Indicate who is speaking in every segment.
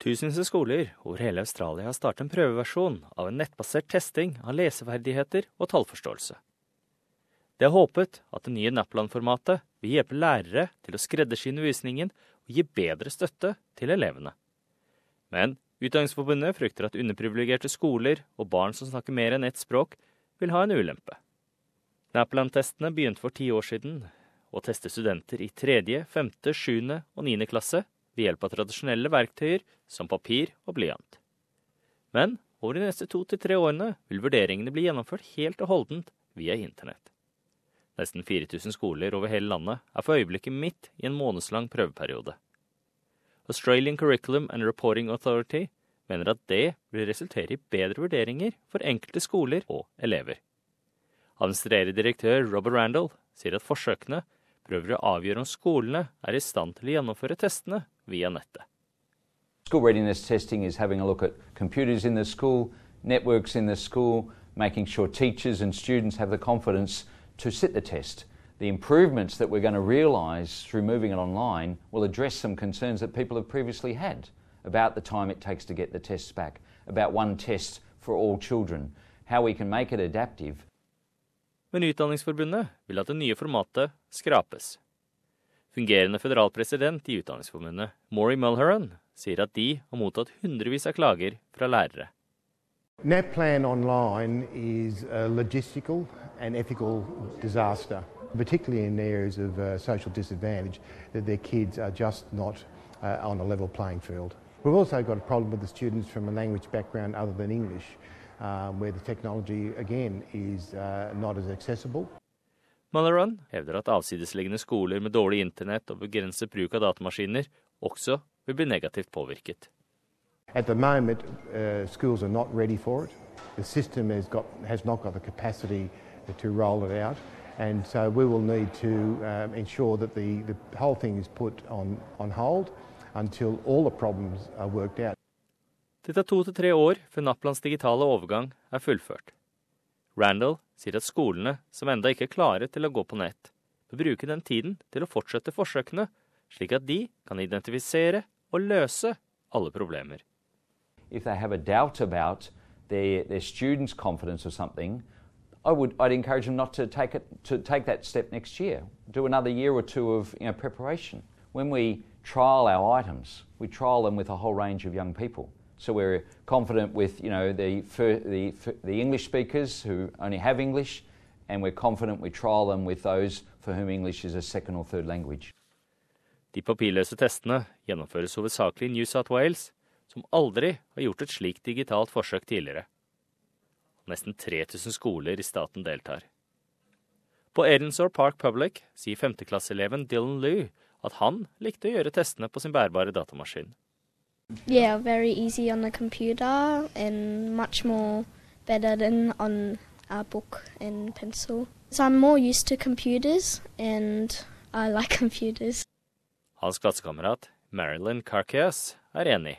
Speaker 1: Tusenvis av skoler over hele Australia har startet en prøveversjon av en nettbasert testing av leseferdigheter og tallforståelse. Det er håpet at det nye Nappland-formatet vil hjelpe lærere til å skreddersy undervisningen og gi bedre støtte til elevene. Men Utdanningsforbundet frykter at underprivilegerte skoler og barn som snakker mer enn ett språk, vil ha en ulempe. Nappland-testene begynte for ti år siden, og teste studenter i tredje, femte, sjuende og niende klasse ved hjelp av tradisjonelle verktøyer som papir og blyant. Men over de neste to til tre årene vil vurderingene bli gjennomført helt og holdent via internett. Nesten 4000 skoler over hele landet er for øyeblikket midt i en månedslang prøveperiode. Australian Curriculum and Reporting Authority mener at det vil resultere i bedre vurderinger for enkelte skoler og elever. Administrerende direktør Robert Randall sier at forsøkene prøver å avgjøre om skolene er i stand til å gjennomføre testene via nettet.
Speaker 2: School readiness testing is having a look at computers in the school, networks in the school, making sure teachers and students have the confidence to sit the test. The improvements that we're going to realise through moving it online will address some concerns that people have previously had about the time it takes to get the tests back, about one test for all children, how we can make it adaptive
Speaker 1: Men Utdanningsforbundet vil at det nye formatet skrapes. Fungerende føderalpresident i Utdanningsforbundet, Maury Mulheron, sier at de har mottatt hundrevis av klager fra lærere.
Speaker 3: NetPlan online is a logistical and ethical disaster, particularly in areas of uh, social disadvantage, that their kids are just not uh, on a level playing field. We've also got a problem with the students from a language background other than English. Um, where the technology again is uh, not as accessible.
Speaker 1: Mulleron hevder at avsidesliggende skoler med dårlig internett og begrenset bruk av datamaskiner også vil bli negativt påvirket.
Speaker 3: At the moment, uh, schools are not ready for it. The system has, got, has not got the capacity to roll it out. And so we will need to um, ensure that the, the whole thing is put on, on hold until all the problems are worked out.
Speaker 1: Det tar to til tre år før Napplands digitale overgang er fullført. Randall sier at skolene, som enda ikke er klare til å gå på nett, bør bruke den tiden til å fortsette forsøkene, slik at de kan identifisere og løse alle problemer.
Speaker 2: If they have a doubt about their, their students' confidence or something, I would, I'd encourage them not to take, it, to take that step next year. Do another year or two of you know, preparation. When we trial our items, we trial them with a whole range of young people. So we're confident with you know the, the, the English speakers who only have English, and we're confident we trial them with those for whom English is a second or third language.
Speaker 1: De papirløse testene gjennomføres hovedsakelig i New South Wales, som aldri har gjort et slikt digitalt forsøk tidligere. Nesten 3000 skoler i staten deltar. På Edensor Park Public sier femteklasseeleven Dylan Lew at han likte å gjøre testene på sin bærbare datamaskin.
Speaker 4: Yeah, very easy on the computer and much more better than on a book and pencil. So I'm more used to computers and I like computers.
Speaker 1: Hans klassekamerat Marilyn Carcass er enig.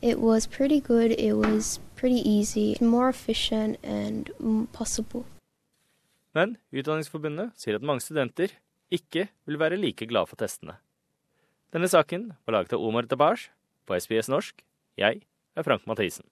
Speaker 4: It was pretty good. It was pretty easy, more efficient and possible.
Speaker 1: Men Utdanningsforbundet sier at mange studenter ikke vil være like glade for testene. Denne saken var laget av Omar Dabash på SBS norsk. Jeg er Frank Mathisen.